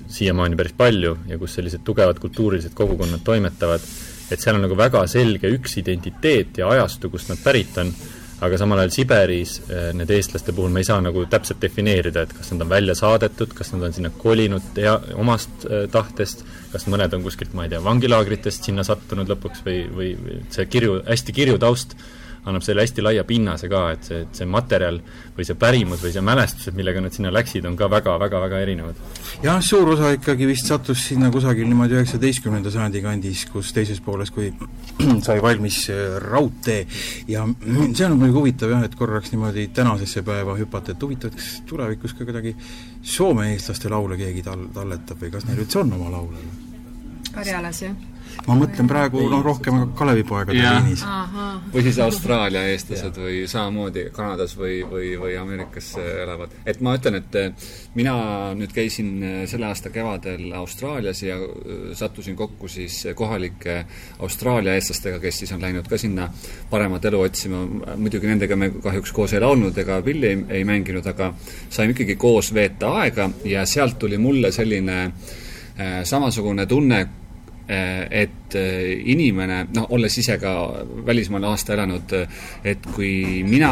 siiamaani päris palju ja kus sellised tugevad kultuurilised kogukonnad toimetavad, et seal on nagu väga selge üks identiteet ja ajastu, kust nad pärit on. Aga samal ajal Siberis eh, need eestlaste puhul me ei saa nagu täpselt defineerida, et kas nad on välja saadetud, kas nad on sinna kolinud tea, omast tahtest, kas mõned on kuskilt, ma ei tea, vangilaagritest sinna sattunud lõpuks või, või see kirju, hästi kirju taust annab selle hästi laia pinnase ka, et see, et see materjal või see pärimus või see mälestused, millega nad sinna läksid, on ka väga, väga, väga erinevad. jah, suur osa ikkagi vist sattus sinna kusagil niimoodi üheksateistkümnenda sajandi kandis, kus teises pooles, kui [clears throat] sai valmis äh, raudtee ja [clears throat] see on muidugi huvitav jah, et korraks niimoodi tänasesse päeva hüpata, et huvitav, kas tulevikus ka kuidagi Soome eestlaste laule keegi tal-, talletab või kas neil üldse on oma laule? Karjalas, jah ma mõtlen praegu noh, rohkem Kalevipoegade liinis. või siis Austraalia eestlased ja. või samamoodi Kanadas või, või, või Ameerikas elavad. et ma ütlen, et eh, mina nüüd käisin eh, selle aasta kevadel Austraalias ja sattusin kokku siis kohalike Austraalia eestlastega, kes siis on läinud ka sinna paremat elu otsima, muidugi nendega me kahjuks koos ei laulnud ega pilli ei, ei mänginud, aga saime ikkagi koos veeta aega ja sealt tuli mulle selline äh, samasugune tunne, et eh, inimene, noh, olles ise ka välismaal aasta elanud, et kui mina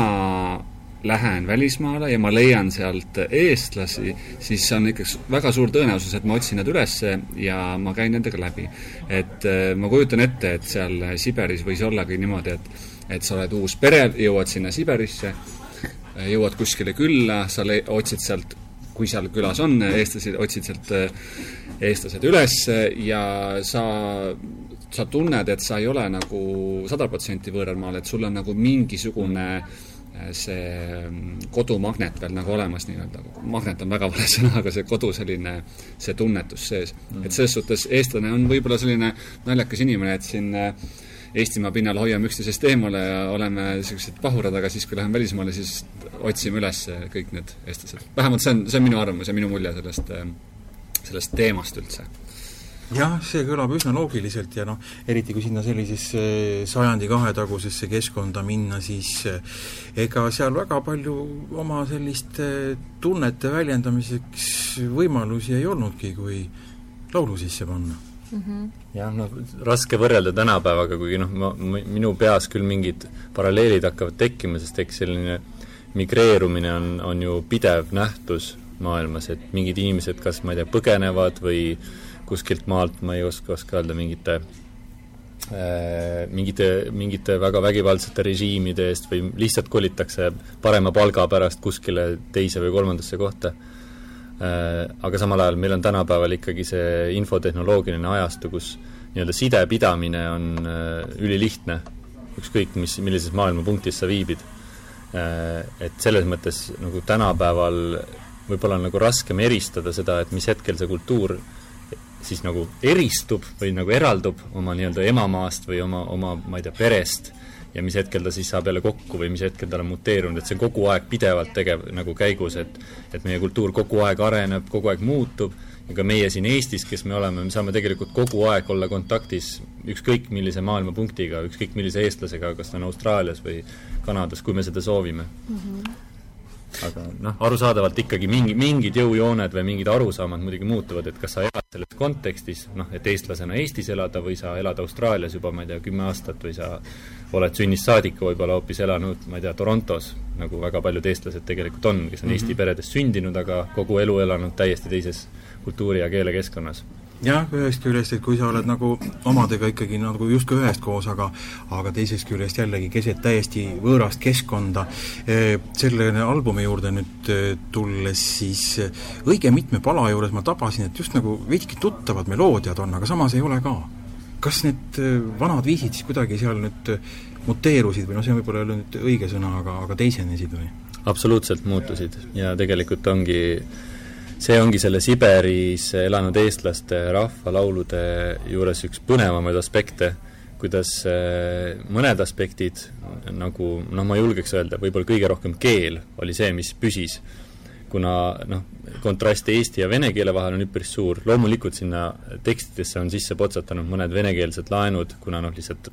lähen välismaale ja ma leian sealt eestlasi, siis on ikkagi väga suur tõenäosus, et ma otsin nad üles ja ma käin nendega läbi. et ma kujutan ette, et seal Siberis võis ollagi niimoodi, et et sa oled uus pere, jõuad sinna Siberisse, jõuad kuskile külla, sa otsid sealt kui seal külas on eestlasi, otsid sealt eestlased üles ja sa, sa tunned, et sa ei ole nagu sada protsenti võõral maal, et sul on nagu mingisugune äh, see mm, kodumagnet veel nagu olemas nii-öelda, magnet on väga vale [laughs] sõna, aga see kodu selline, see tunnetus sees. Mm.. et selles suhtes eestlane on võib-olla selline naljakas inimene, et siin äh, Eestimaa pinnal hoiame üksteisest eemale ja oleme niisugused pahurad, aga siis, kui läheme välismaale, siis otsime üles kõik need eestlased. vähemalt see on, see on minu arvamus ja minu mulje sellest äh, sellest teemast üldse jah, see kõlab üsna loogiliselt ja noh, eriti kui sinna sellisesse sajandi kahetagusesse keskkonda minna, siis eh, ega seal väga palju oma selliste tunnete väljendamiseks võimalusi ei olnudki, kui laulu sisse panna mm. -hmm. jah, noh, raske võrrelda tänapäevaga, kuigi noh, ma, minu peas küll mingid paralleelid hakkavad tekkima, sest eks selline migreerumine on, on ju pidev nähtus maailmas, et mingid inimesed kas, ma ei tea, põgenevad või kuskilt maalt, ma ei oska, oska öelda, mingite äh, mingite, mingite väga vägivaldsete režiimide eest või lihtsalt kolitakse parema palga pärast kuskile teise või kolmandasse kohta. Aga samal ajal meil on tänapäeval ikkagi see infotehnoloogiline ajastu, kus nii-öelda side pidamine on äh, ülilihtne, ükskõik mis, millises maailmapunktis sa viibid äh,. Et selles mõttes nagu tänapäeval võib-olla on nagu raskem eristada seda, et mis hetkel see kultuur siis nagu eristub või nagu eraldub oma nii-öelda emamaast või oma, oma ma ei tea, perest ja mis hetkel ta siis saab jälle kokku või mis hetkel ta on muteerunud, et see on kogu aeg pidevalt tegev nagu käigus, et et meie kultuur kogu aeg areneb, kogu aeg muutub ja ka meie siin Eestis, kes me oleme, me saame tegelikult kogu aeg olla kontaktis ükskõik millise maailmapunktiga, ükskõik millise eestlasega, kas ta on Austraalias või Kanadas, kui me seda soovime mm. -hmm aga noh, arusaadavalt ikkagi mingi, mingid jõujooned või mingid arusaamad muidugi muutuvad, et kas sa elad selles kontekstis, noh, et eestlasena Eestis elada või sa elad Austraalias juba, ma ei tea, kümme aastat või sa oled sünnist saadik võib-olla hoopis elanud, ma ei tea, Torontos, nagu väga paljud eestlased tegelikult on, kes on mm -hmm. Eesti peredes sündinud, aga kogu elu elanud täiesti teises kultuuri- ja keelekeskkonnas jah, ühest küljest, et kui sa oled nagu omadega ikkagi nagu justkui üheskoos, aga aga teisest küljest jällegi keset täiesti võõrast keskkonda, eh, selle albumi juurde nüüd eh, tulles, siis eh, õige mitme pala juures ma tabasin, et just nagu veidike tuttavad meloodiad on, aga samas ei ole ka. kas need vanad viisid siis kuidagi seal nüüd muteerusid või noh, see võib-olla ei ole nüüd õige sõna, aga, aga teisenesid või? absoluutselt muutusid ja tegelikult ongi see ongi selle Siberis elanud eestlaste rahvalaulude juures üks põnevamaid aspekte, kuidas eh, mõned aspektid, nagu noh, ma julgeks öelda, võib-olla kõige rohkem keel oli see, mis püsis. kuna noh, kontrast eesti ja vene keele vahel on üpris suur, loomulikult sinna tekstidesse on sisse potsatanud mõned venekeelsed laenud, kuna noh, lihtsalt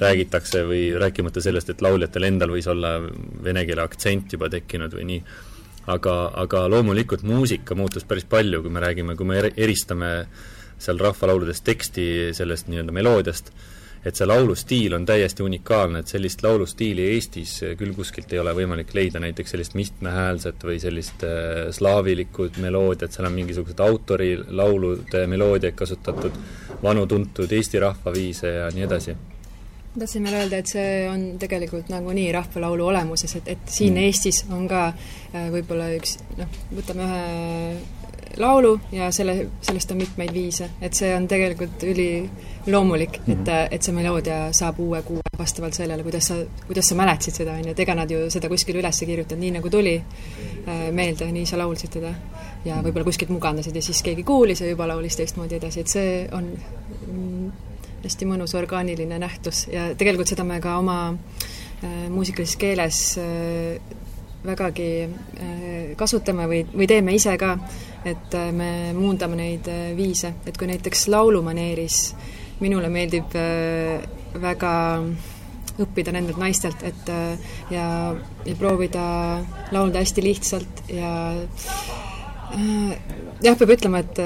räägitakse või rääkimata sellest, et lauljatel endal võis olla vene keele aktsent juba tekkinud või nii aga, aga loomulikult muusika muutus päris palju, kui me räägime, kui me eristame seal rahvalauludes teksti sellest nii-öelda meloodiast, et see laulustiil on täiesti unikaalne, et sellist laulustiili Eestis küll kuskilt ei ole võimalik leida, näiteks sellist mitmehäälset või sellist äh, slaavilikku meloodiat, seal on mingisugused autorilaulude meloodiaid kasutatud, vanu tuntud Eesti rahvaviise ja nii edasi. Tahtsin veel öelda, et see on tegelikult nagunii rahvalaulu olemuses, et, et siin mm. Eestis on ka äh, võib-olla üks noh, võtame ühe laulu ja selle, sellest on mitmeid viise, et see on tegelikult üliloomulik mm, -hmm. et, et see meloodia saab uue kuue vastavalt sellele, kuidas sa, kuidas sa mäletasid seda, on ju, et ega nad ju seda kuskile üles ei kirjutanud, nii nagu tuli äh, meelde, nii sa laulsid teda. ja võib-olla kuskilt mugandasid ja siis keegi kuulis ja juba laulis teistmoodi edasi, et see on mm, hästi mõnus orgaaniline nähtus ja tegelikult seda me ka oma äh, muusikalises keeles äh, vägagi äh, kasutame või, või teeme ise ka, et me muundame neid viise, et kui näiteks laulumaneeris minule meeldib väga õppida nendelt naistelt, et ja, ja proovida laulda hästi lihtsalt ja jah, peab ütlema, et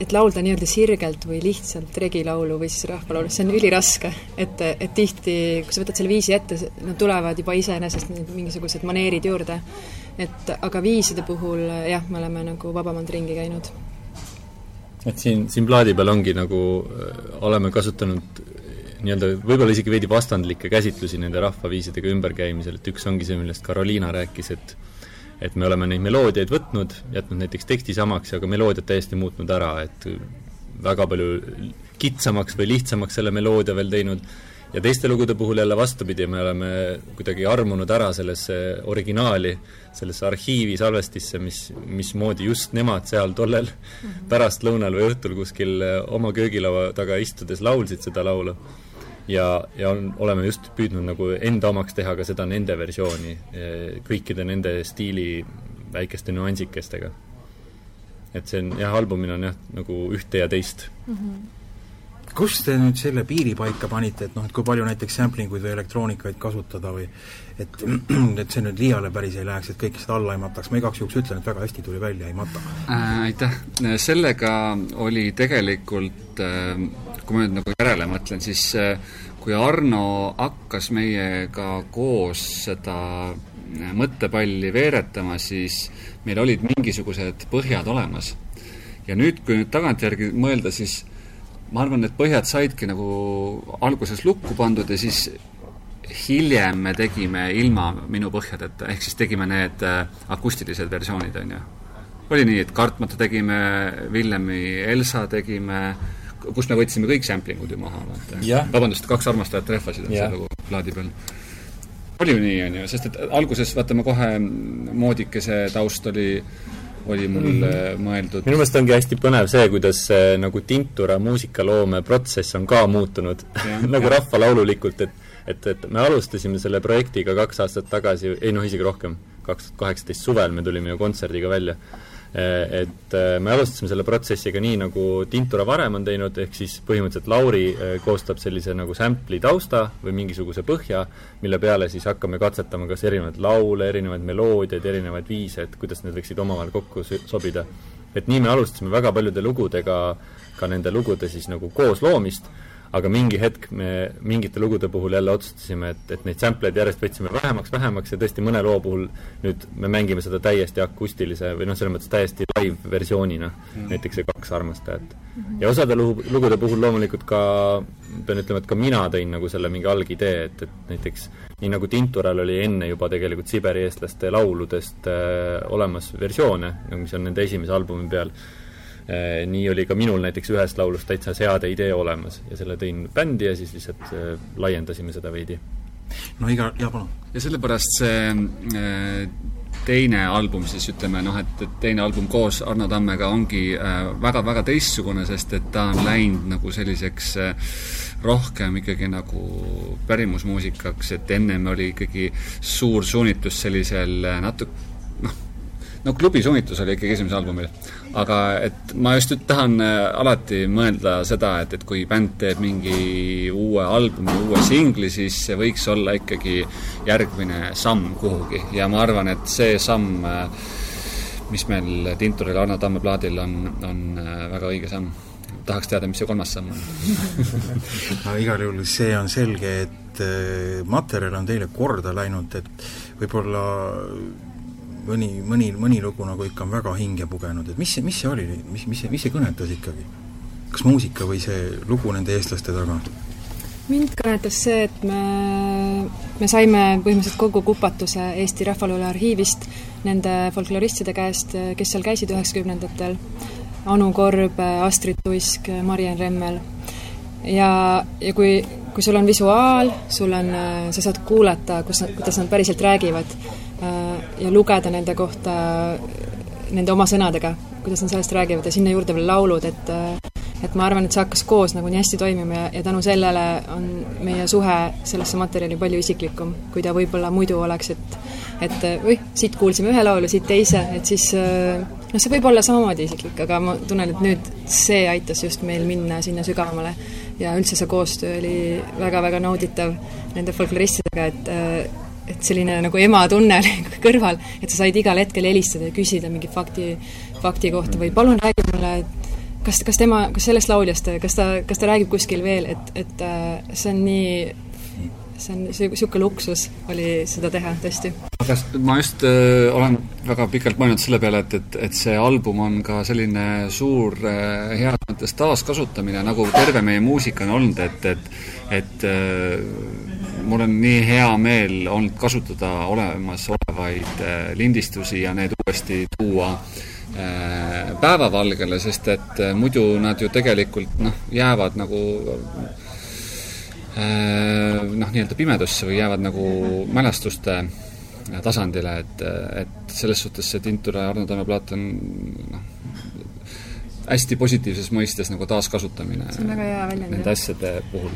et laulda nii-öelda sirgelt või lihtsalt regilaulu või siis rahvalaulu, see on üliraske. et, et tihti, kui sa võtad selle viisi ette, nad tulevad juba iseenesest mingisugused maneerid juurde. et aga viiside puhul jah, me oleme nagu vabamalt ringi käinud. et siin, siin plaadi peal ongi nagu, oleme kasutanud nii-öelda võib-olla isegi veidi vastandlikke käsitlusi nende rahvaviisidega ümberkäimisel, et üks ongi see, millest Karoliina rääkis, et et me oleme neid meloodiaid võtnud, jätnud näiteks teksti samaks ja ka meloodiat täiesti muutnud ära, et väga palju kitsamaks või lihtsamaks selle meloodia veel teinud, ja teiste lugude puhul jälle vastupidi, me oleme kuidagi armunud ära sellesse originaali, sellesse arhiivi salvestisse, mis, mismoodi just nemad seal tollel -hmm. pärastlõunal või õhtul kuskil oma köögilaua taga istudes laulsid seda laulu ja, ja on, oleme just püüdnud nagu enda omaks teha ka seda nende versiooni, eh, kõikide nende stiili väikeste nüansikestega. et see on jah, albumil on jah, nagu ühte ja teist mm. -hmm kus te nüüd selle piiri paika panite, et noh, et kui palju näiteks sampling uid või elektroonikaid kasutada või et, [clears throat] et see nüüd liiale päris ei läheks, et kõik seda alla ei mataks, ma igaks juhuks ütlen, et väga hästi tuli välja, ei mata äh,. Aitäh, sellega oli tegelikult äh, kui ma nüüd nagu järele mõtlen, siis äh, kui Arno hakkas meiega koos seda äh, mõttepalli veeretama, siis meil olid mingisugused põhjad olemas. ja nüüd, kui nüüd tagantjärgi mõelda, siis ma arvan, et põhjad saidki nagu alguses lukku pandud ja siis hiljem me tegime ilma minu põhjadeta, ehk siis tegime need äh, akustilised versioonid, on ju. oli nii, et Kartmata tegime, Villemi Elsa tegime, kus me võtsime kõik sample ingud ju maha, vaata. vabandust, kaks armastajat rehvasid on seal nagu plaadi peal. oli ju nii, on ju, sest et alguses vaata, ma kohe, Moodikese taust oli oli mul mm -hmm. mõeldud. minu meelest ongi hästi põnev see, kuidas see nagu Tintura muusikaloome protsess on ka muutunud [laughs] nagu rahvalaululikult, et et, et me alustasime selle projektiga kaks aastat tagasi, ei noh, isegi rohkem, kaks tuhat kaheksateist suvel me tulime ju kontserdiga välja et eh, me alustasime selle protsessiga nii, nagu Tintura varem on teinud, ehk siis põhimõtteliselt Lauri eh, koostab sellise nagu sample'i tausta või mingisuguse põhja, mille peale siis hakkame katsetama kas erinevaid laule, erinevaid meloodiaid, erinevaid viise, et kuidas need võiksid omavahel kokku sobida. et nii me alustasime väga paljude lugudega, ka nende lugude siis nagu koosloomist aga mingi hetk me mingite lugude puhul jälle otsustasime, et, et neid sampleid järjest võtsime vähemaks, vähemaks ja tõesti mõne loo puhul nüüd me mängime seda täiesti akustilise või noh, selles mõttes täiesti live-versioonina mm., näiteks see Kaks armastajat mm. -hmm. ja osade lugu, lugude puhul loomulikult ka, pean ütlema, et ka mina tõin nagu selle mingi algidee, et, et näiteks nii nagu Tintural oli enne juba tegelikult Siberi eestlaste lauludest äh, olemas versioone, mis on nende esimese albumi peal, nii oli ka minul näiteks ühest laulust täitsa seade idee olemas ja selle tõin bändi ja siis lihtsalt äh, laiendasime seda veidi. no iga, jaa, palun. ja sellepärast see äh, teine album siis ütleme noh, et, et teine album koos Arno Tammega ongi väga-väga äh, teistsugune, sest et ta on läinud nagu selliseks äh, rohkem ikkagi nagu pärimusmuusikaks, et ennem oli ikkagi suur suunitlus sellisel natuke noh, no klubi suunitlus oli ikkagi esimesel albumil. Aga et ma just nüüd tahan äh, alati mõelda seda, et, et kui bänd teeb mingi uue albumi, uue singli, siis see võiks olla ikkagi järgmine samm kuhugi ja ma arvan, et see samm, äh, mis meil Tinturil Arno Tamme plaadil on, on äh, väga õige samm. tahaks teada, mis see kolmas samm on [laughs] no igal juhul see on selge, et materjal on teile korda läinud, et võib-olla mõni, mõni, mõni lugu nagu ikka on väga hinge pugenud, et mis see, mis see oli, mis, mis see, mis see kõnetas ikkagi? kas muusika või see lugu nende eestlaste taga? mind kõnetas see, et me, me saime põhimõtteliselt kogu kupatuse Eesti Rahvaluule arhiivist nende folkloristide käest, kes seal käisid üheksakümnendatel, Anu Korb, Astrid Tuisk, Mariann Remmel. ja, ja kui, kui sul on visuaal, sul on, sa saad kuulata, kus nad, kuidas nad päriselt räägivad ja lugeda nende kohta nende oma sõnadega, kuidas nad sellest räägivad ja sinna juurde veel laulud, et et ma arvan, et see hakkas koos nagu nii hästi toimima ja, ja tänu sellele on meie suhe sellesse materjali palju isiklikum, kui ta võib-olla muidu oleks, et et oih, siit kuulsime ühe laulu, siit teise, et siis noh, see võib olla samamoodi isiklik, aga ma tunnen, et nüüd see aitas just meil minna sinna sügavamale. ja üldse see koostöö oli väga-väga nauditav nende folkloristidega, et et selline nagu ema tunne [laughs] oli kõrval, et sa said igal hetkel helistada ja küsida mingi fakti, fakti kohta või palun räägi mulle, et kas, kas tema, kas sellest lauljast, kas ta, kas ta räägib kuskil veel, et, et äh, see on nii, see on niisugune luksus oli seda teha, tõesti. aga ma just äh, olen väga pikalt mõelnud selle peale, et, et, et see album on ka selline suur äh, heas mõttes taaskasutamine, nagu terve meie muusika on olnud, et, et et äh, mul on nii hea meel olnud kasutada olemasolevaid äh, lindistusi ja need uuesti tuua äh, päevavalgele, sest et muidu nad ju tegelikult noh, jäävad nagu noh, nii-öelda pimedusse või jäävad nagu mälestuste tasandile, et, et selles suhtes see Tintura ja Arno Tamme plaat on noh, hästi positiivses mõistes nagu taaskasutamine nende asjade puhul.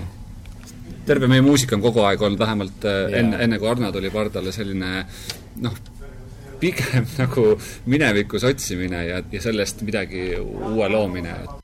Terve meie muusika on kogu aeg olnud vähemalt enne, enne kui Arno tuli pardale, selline noh, pigem [laughs] nagu minevikus otsimine ja, ja sellest midagi uue loomine, et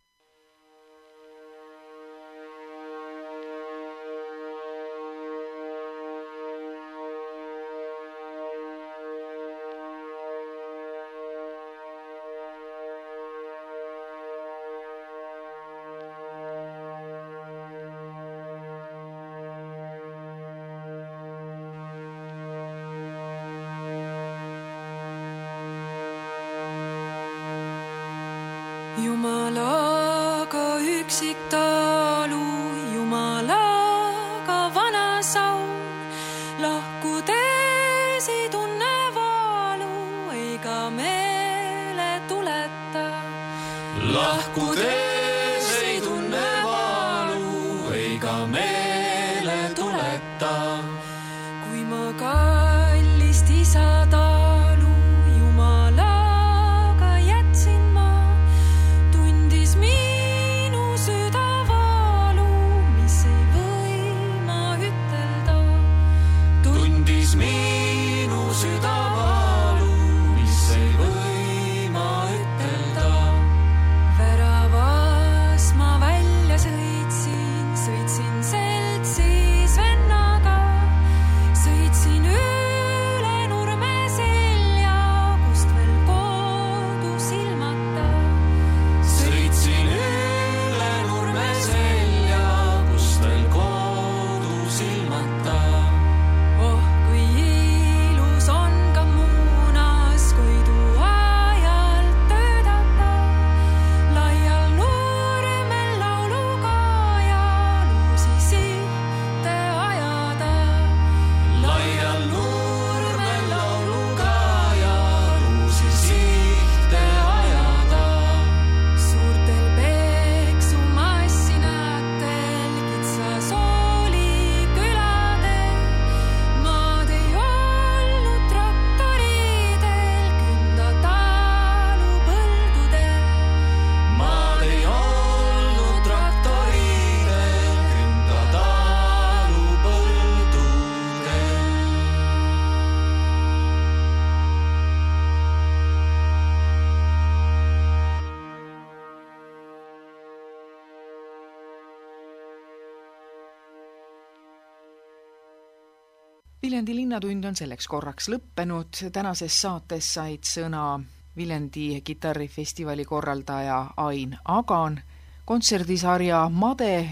Viljandi Linnatund on selleks korraks lõppenud, tänases saates said sõna Viljandi kitarrifestivali korraldaja Ain Agan, kontserdisarja Made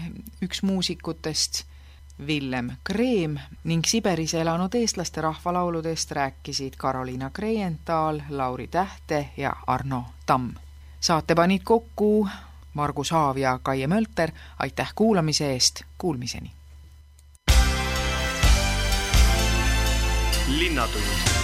üks muusikutest, Villem Kreem ning Siberis elanud eestlaste rahvalauludest rääkisid Carolina Kreienthal, Lauri Tähte ja Arno Tamm. saate panid kokku Margus Haav ja Kaie Mölter, aitäh kuulamise eest, kuulmiseni! Linnatund